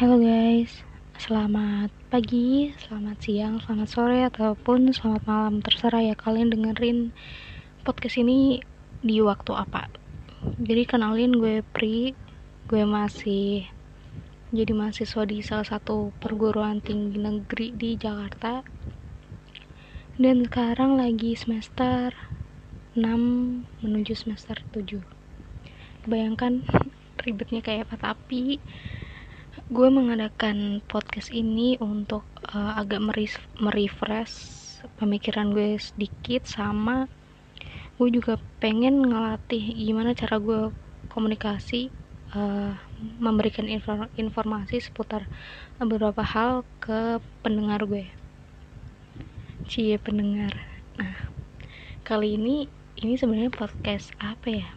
Halo guys, selamat pagi, selamat siang, selamat sore, ataupun selamat malam. Terserah ya kalian dengerin podcast ini di waktu apa. Jadi kenalin gue Pri, gue masih jadi mahasiswa di salah satu perguruan tinggi negeri di Jakarta. Dan sekarang lagi semester 6 menuju semester 7 Bayangkan ribetnya kayak apa tapi gue mengadakan podcast ini untuk uh, agak merefresh pemikiran gue sedikit sama gue juga pengen ngelatih gimana cara gue komunikasi uh, memberikan informasi seputar beberapa hal ke pendengar gue. Cie pendengar. Nah kali ini ini sebenarnya podcast apa ya?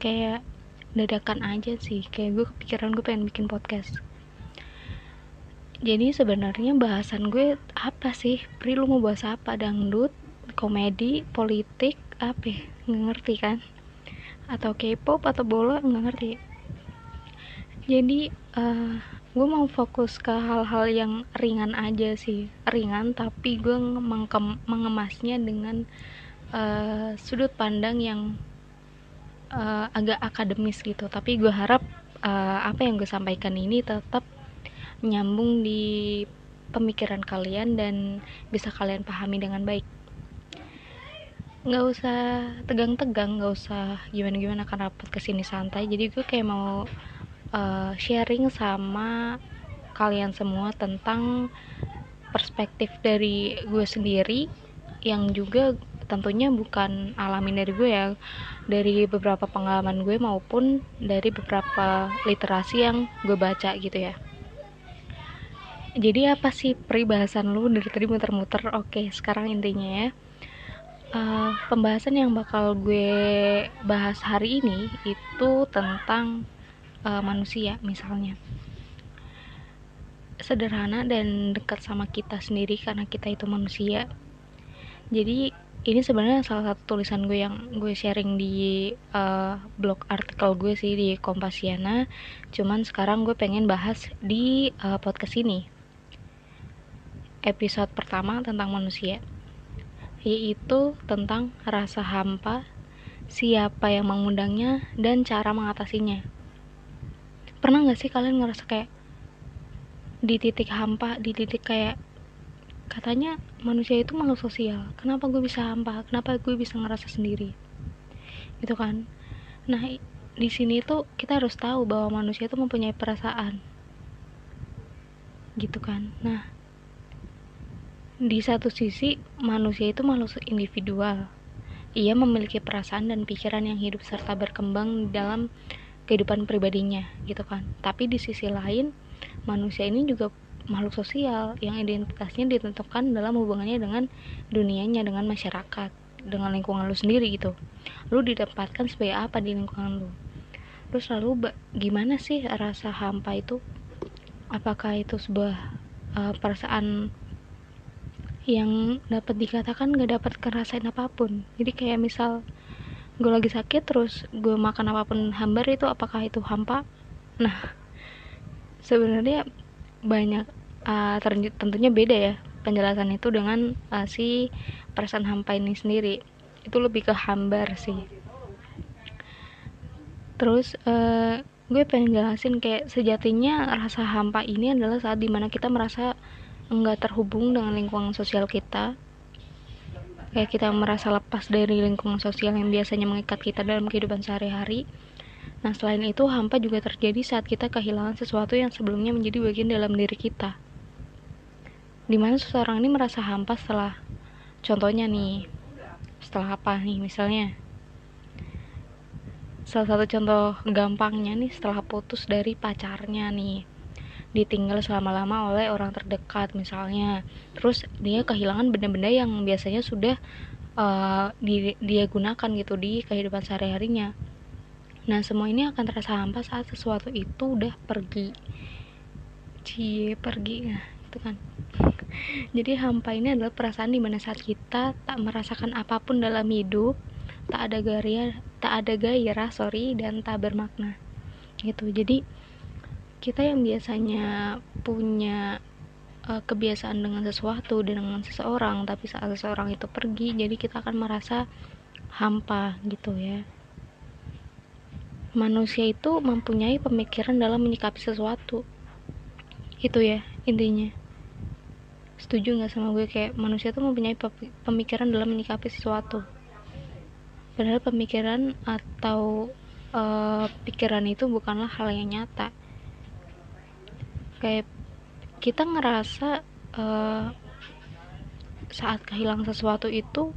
Kayak dadakan aja sih. Kayak gue kepikiran gue pengen bikin podcast jadi sebenarnya bahasan gue apa sih? Pri lu mau bahas apa? Dangdut komedi politik apa ya? nggak ngerti kan? Atau K-pop atau bola nggak ngerti. Jadi uh, gue mau fokus ke hal-hal yang ringan aja sih. Ringan tapi gue mengemasnya dengan uh, sudut pandang yang uh, agak akademis gitu. Tapi gue harap uh, apa yang gue sampaikan ini tetap nyambung di pemikiran kalian dan bisa kalian pahami dengan baik. Nggak usah tegang-tegang nggak usah gimana-gimana karena rapat ke sini santai. Jadi gue kayak mau uh, sharing sama kalian semua tentang perspektif dari gue sendiri yang juga tentunya bukan alamin dari gue ya dari beberapa pengalaman gue maupun dari beberapa literasi yang gue baca gitu ya jadi apa sih peribahasan lu dari tadi muter-muter? Oke sekarang intinya ya. Uh, pembahasan yang bakal gue bahas hari ini itu tentang uh, manusia misalnya. Sederhana dan dekat sama kita sendiri karena kita itu manusia. Jadi ini sebenarnya salah satu tulisan gue yang gue sharing di uh, blog artikel gue sih di Kompasiana. Cuman sekarang gue pengen bahas di uh, podcast ini episode pertama tentang manusia yaitu tentang rasa hampa siapa yang mengundangnya dan cara mengatasinya. Pernah gak sih kalian ngerasa kayak di titik hampa di titik kayak katanya manusia itu makhluk sosial? Kenapa gue bisa hampa? Kenapa gue bisa ngerasa sendiri? Gitu kan? Nah di sini tuh kita harus tahu bahwa manusia itu mempunyai perasaan. Gitu kan? Nah di satu sisi manusia itu makhluk individual. Ia memiliki perasaan dan pikiran yang hidup serta berkembang dalam kehidupan pribadinya gitu kan. Tapi di sisi lain manusia ini juga makhluk sosial yang identitasnya ditentukan dalam hubungannya dengan dunianya dengan masyarakat dengan lingkungan lu sendiri gitu. Lu didapatkan sebagai apa di lingkungan lu? Terus lalu gimana sih rasa hampa itu? Apakah itu sebuah uh, perasaan yang dapat dikatakan gak dapat kerasain apa pun. Jadi kayak misal gue lagi sakit terus gue makan apa pun hambar itu apakah itu hampa? Nah sebenarnya banyak uh, tentunya beda ya penjelasan itu dengan uh, si perasaan hampa ini sendiri. Itu lebih ke hambar sih. Terus uh, gue pengen jelasin kayak sejatinya rasa hampa ini adalah saat di mana kita merasa enggak terhubung dengan lingkungan sosial kita. Kayak kita merasa lepas dari lingkungan sosial yang biasanya mengikat kita dalam kehidupan sehari-hari. Nah, selain itu, hampa juga terjadi saat kita kehilangan sesuatu yang sebelumnya menjadi bagian dalam diri kita. Di mana seseorang ini merasa hampa setelah contohnya nih setelah apa nih misalnya. Salah satu contoh gampangnya nih setelah putus dari pacarnya nih ditinggal selama-lama oleh orang terdekat misalnya. Terus dia kehilangan benda-benda yang biasanya sudah uh, di, dia gunakan gitu di kehidupan sehari-harinya. Nah semua ini akan terasa hampa saat sesuatu itu udah pergi. Cie pergi. Nah itu kan. Jadi hampa ini adalah perasaan di mana saat kita tak merasakan apa pun dalam hidup tak ada gairah tak ada gairah sorry dan tak bermakna. Gitu. Jadi kita yang biasanya punya uh, kebiasaan dengan sesuatu dengan seseorang tapi saat seseorang itu pergi jadi kita akan merasa hampa gitu ya. Manusia itu mempunyai pemikiran dalam menyikapi sesuatu. Itu ya intinya. Setuju nggak sama gue? Kayak manusia tuh mempunyai pemikiran dalam menyikapi sesuatu. Padahal pemikiran atau uh, pikiran itu bukanlah hal yang nyata kayak kita ngerasa uh, saat kehilangan sesuatu itu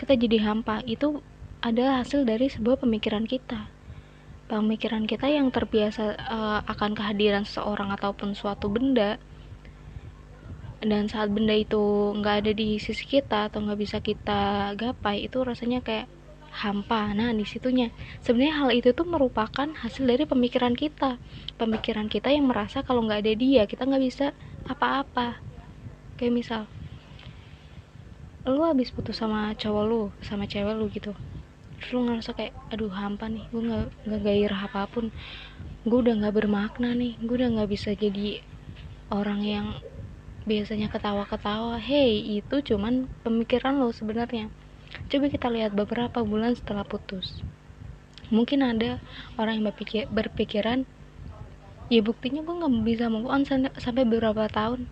kita jadi hampa. Itu adalah hasil dari sebuah pemikiran kita. Pemikiran kita yang terbiasa uh, akan kehadiran seseorang ataupun suatu benda. Dan saat benda itu nggak ada di sisi kita atau nggak bisa kita gapai itu rasanya kayak hampa. Nah di situnya sebenarnya hal itu tuh merupakan hasil dari pemikiran kita. Pemikiran kita yang merasa kalau nggak ada dia kita nggak bisa apa-apa. Kayak misal lu habis putus sama cowok lu sama cewek lu gitu. Terus lu ngerasa kayak aduh hampa nih gue nggak nggak gairah apa pun. Gue udah nggak bermakna nih gue udah nggak bisa jadi orang yang biasanya ketawa-ketawa. Hey itu cuman pemikiran lo sebenarnya coba kita lihat beberapa bulan setelah putus. Mungkin ada orang yang berpikir, berpikiran ya buktinya gue nggak bisa move on sampai beberapa tahun.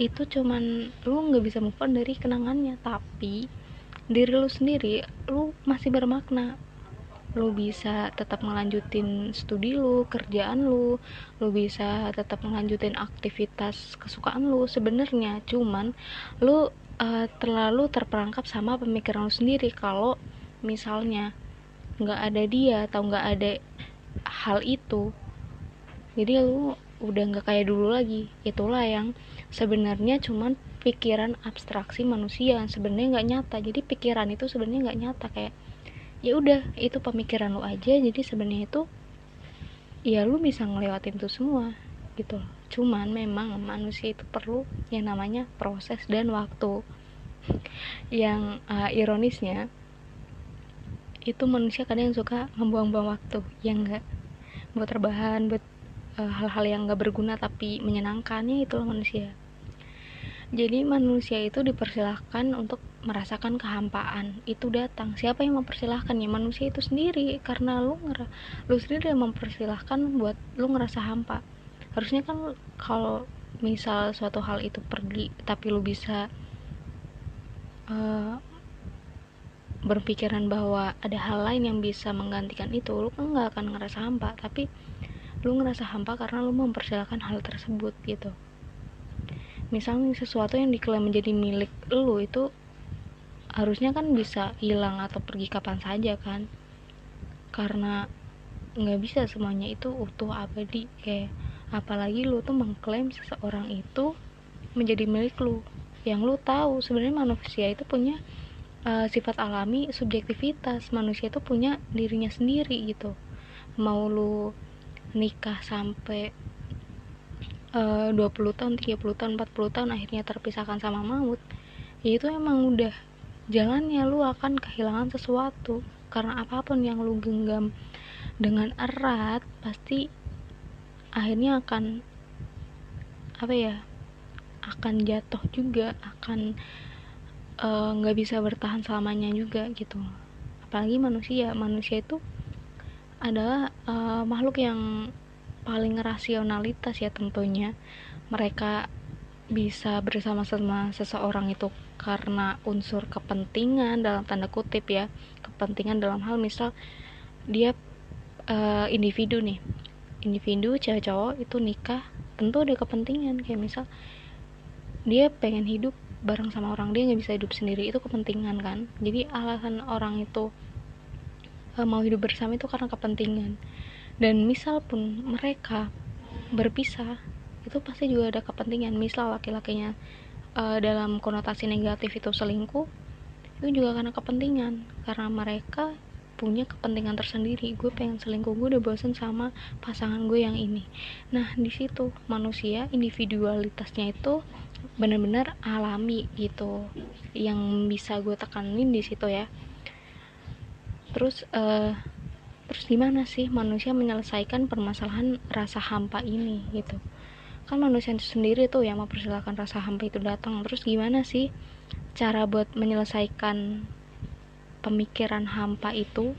Itu cuman lu nggak bisa move on dari kenangannya. Tapi diri lu sendiri lu masih bermakna. Lu bisa tetap melanjutin studi lu kerjaan lu lu bisa tetap melanjutin aktivitas kesukaan lu sebenarnya. Cuman lu uh, terlalu terperangkap sama pemikiran lu sendiri kalau misalnya nggak ada dia atau nggak ada hal itu. Jadi lu udah nggak kayak dulu lagi. Itulah yang sebenarnya cuman pikiran abstraksi manusia yang sebenarnya nggak nyata. Jadi pikiran itu sebenarnya nggak nyata. Kayak ya udah itu pemikiran lu aja. Jadi sebenarnya itu ya lu bisa ngelewatin itu semua gitu cuman memang manusia itu perlu yang namanya proses dan waktu. Yang uh, ironisnya itu manusia kadang yang suka membuang-buang waktu yang enggak? Buat terbahan buat hal-hal uh, yang gak berguna tapi menyenangkannya itulah manusia. Jadi manusia itu dipersilahkan untuk merasakan kehampaan. Itu datang. Siapa yang mempersilahkan ya manusia itu sendiri. Karena lu ngera lu sendiri yang mempersilahkan buat lu ngerasa hampa harusnya kan kalau misal suatu hal itu pergi tapi lu bisa uh, berpikiran bahwa ada hal lain yang bisa menggantikan itu lu kan nggak akan ngerasa hampa. Tapi lu ngerasa hampa karena lu mempersilahkan hal tersebut gitu. Misalnya sesuatu yang diklaim menjadi milik lu itu harusnya kan bisa hilang atau pergi kapan saja kan. Karena nggak bisa semuanya itu utuh abadi kayak apalagi lu tuh mengklaim seseorang itu menjadi milik lu. Yang lu tahu sebenarnya manusia itu punya uh, sifat alami subjektivitas. Manusia itu punya dirinya sendiri gitu. Mau lu nikah sampai uh, 20 tahun 30 tahun 40 tahun akhirnya terpisahkan sama maut ya itu emang udah jalannya. Lu akan kehilangan sesuatu. Karena apa pun yang lu genggam dengan erat pasti akhirnya akan apa ya akan jatuh juga akan eh, nggak uh, bisa bertahan selamanya juga gitu. Apalagi manusia manusia itu adalah uh, makhluk yang paling rasionalitas ya tentunya. Mereka bisa bersama-sama seseorang itu karena unsur kepentingan dalam tanda kutip ya. Kepentingan dalam hal misal dia uh, individu nih individu cewek cowok itu nikah tentu ada kepentingan. Kayak misal dia pengen hidup bareng sama orang dia nggak bisa hidup sendiri itu kepentingan kan? Jadi alasan orang itu uh, mau hidup bersama itu karena kepentingan. Dan misal pun mereka berpisah itu pasti juga ada kepentingan. Misal laki-lakinya uh, dalam konotasi negatif itu selingkuh itu juga karena kepentingan. Karena mereka punya kepentingan tersendiri. Gue pengen selingkuh gue udah bosen sama pasangan gue yang ini. Nah di situ manusia individualitasnya itu benar-benar alami gitu yang bisa gue tekanin di situ ya. Terus uh, terus gimana sih manusia menyelesaikan permasalahan rasa hampa ini gitu? Kan manusia itu sendiri tuh yang mempersilahkan rasa hampa itu datang. Terus gimana sih cara buat menyelesaikan pemikiran hampa itu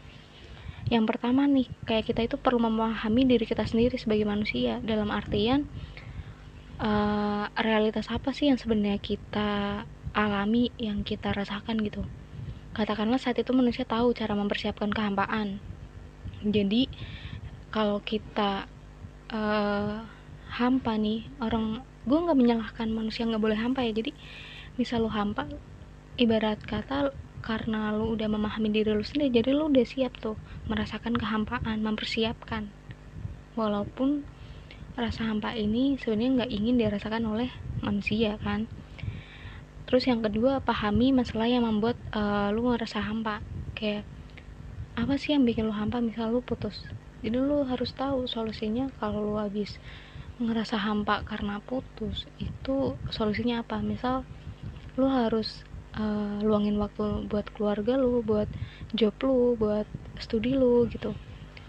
yang pertama nih kayak kita itu perlu memahami diri kita sendiri sebagai manusia. Dalam artian uh, realitas apa sih yang sebenarnya kita alami yang kita rasakan gitu. Katakanlah saat itu manusia tahu cara mempersiapkan kehampaan. Jadi kalau kita uh, hampa nih orang gue nggak menyalahkan manusia nggak boleh hampa ya. Jadi misal lu hampa ibarat kata karena lu udah memahami diri lu sendiri jadi lu udah siap tuh merasakan kehampaan mempersiapkan. Walaupun rasa hampa ini sebenarnya nggak ingin dirasakan oleh manusia kan? Terus yang kedua pahami masalah yang membuat uh, lu ngerasa hampa. Kayak apa sih yang bikin lu hampa? Misal lu putus. Jadi lu harus tahu solusinya kalau lu habis ngerasa hampa karena putus itu solusinya apa? Misal lu harus uh, luangin waktu buat keluarga lu buat job lu buat studi lu gitu.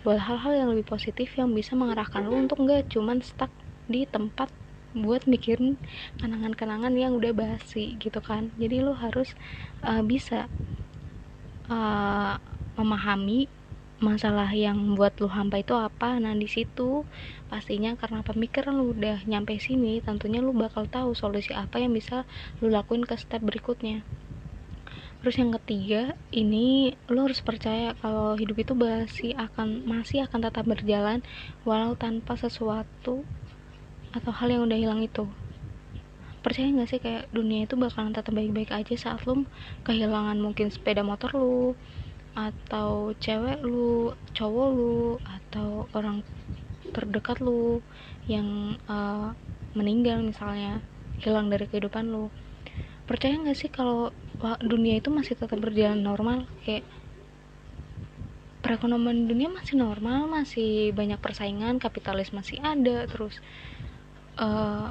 Buat hal-hal yang lebih positif yang bisa mengarahkan lu untuk nggak cuman stuck di tempat buat mikirin kenangan-kenangan yang udah basi gitu kan. Jadi lu harus uh, bisa uh, memahami masalah yang buat lu hampa itu apa? Nah di situ pastinya karena pemikiran lu udah nyampe sini tentunya lu bakal tahu solusi apa yang bisa lu lakuin ke step berikutnya. Terus yang ketiga ini lu harus percaya kalau hidup itu masih akan masih akan tetap berjalan walau tanpa sesuatu atau hal yang udah hilang itu. Percaya nggak sih kayak dunia itu bakalan tetap baik-baik aja saat lu kehilangan mungkin sepeda motor lu atau cewek lu cowok lu atau orang terdekat lu yang uh, meninggal misalnya hilang dari kehidupan lu. Percaya nggak sih kalau dunia itu masih tetap berjalan normal? Kayak perekonomian dunia masih normal masih banyak persaingan kapitalis masih ada terus uh,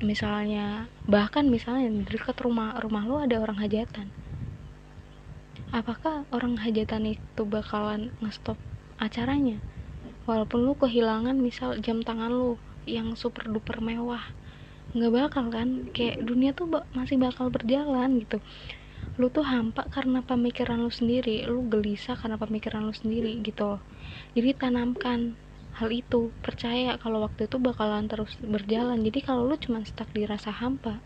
misalnya bahkan misalnya di dekat rumah rumah lu ada orang hajatan apakah orang hajatan itu bakalan ngestop acaranya? Walaupun lu kehilangan misal jam tangan lu yang super duper mewah nggak bakal kan? Kayak dunia tuh masih bakal berjalan gitu. Lu tuh hampa karena pemikiran lu sendiri lu gelisah karena pemikiran lu sendiri gitu. Jadi tanamkan hal itu percaya kalau waktu itu bakalan terus berjalan. Jadi kalau lu cuma stuck di rasa hampa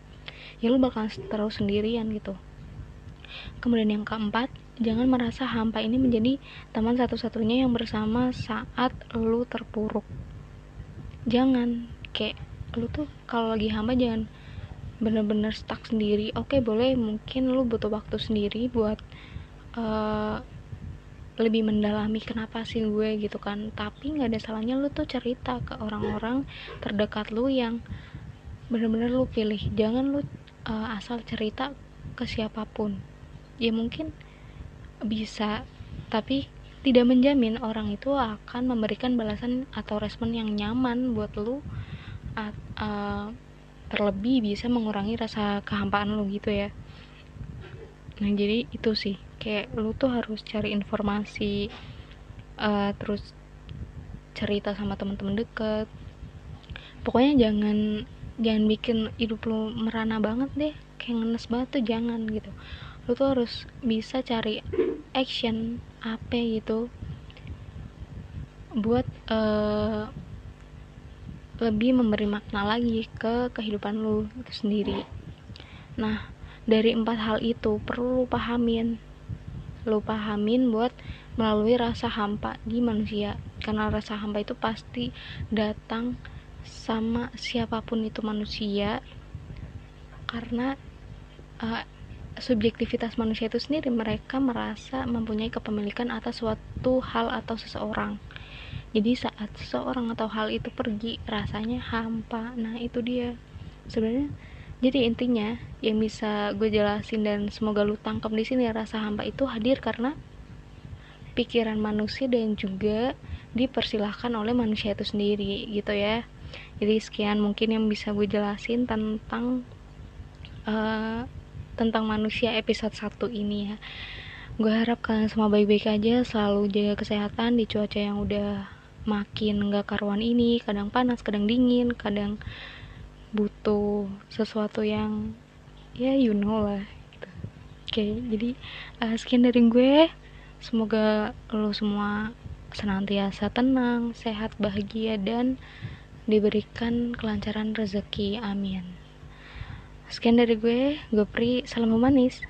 ya lu bakalan terus sendirian gitu Kemudian yang keempat, jangan merasa hampa ini menjadi teman satu-satunya yang bersama saat lu terpuruk. Jangan kayak lu tuh kalau lagi hampa jangan bener-bener stuck sendiri. Oke, boleh mungkin lu butuh waktu sendiri buat uh, lebih mendalami kenapa sih gue gitu kan tapi nggak ada salahnya lu tuh cerita ke orang-orang terdekat lu yang bener-bener lu pilih jangan lu uh, asal cerita ke siapa pun ya mungkin bisa tapi tidak menjamin orang itu akan memberikan balasan atau respon yang nyaman buat lu uh, terlebih bisa mengurangi rasa kehampaan lu gitu ya. Nah jadi itu sih kayak lu tuh harus cari informasi uh, terus cerita sama teman-teman deket. Pokoknya jangan jangan bikin hidup lu merana banget deh kayak ngenes banget tuh jangan gitu lu tuh harus bisa cari action apa gitu buat uh, lebih memberi makna lagi ke kehidupan lu itu sendiri. Nah dari empat hal itu perlu lu pahamin. Lu pahamin buat melalui rasa hampa di manusia. Karena rasa hampa itu pasti datang sama siapa pun itu manusia. Karena uh, subjektivitas manusia itu sendiri mereka merasa mempunyai kepemilikan atas suatu hal atau seseorang. Jadi saat seseorang atau hal itu pergi rasanya hampa. Nah itu dia. Sebenarnya jadi intinya yang bisa gue jelasin dan semoga lu tangkap di sini rasa hampa itu hadir karena pikiran manusia dan juga dipersilahkan oleh manusia itu sendiri gitu ya. Jadi sekian mungkin yang bisa gue jelasin tentang uh, tentang manusia episode 1 ini ya. Gue harap kalian semua baik-baik aja selalu jaga kesehatan di cuaca yang udah makin gak karuan ini. Kadang panas kadang dingin kadang butuh sesuatu yang ya you know lah gitu. oke jadi uh, sekian dari gue. Semoga lo semua senantiasa tenang sehat bahagia dan diberikan kelancaran rezeki. Amin sekian dari gue gue Pri. Salam humanis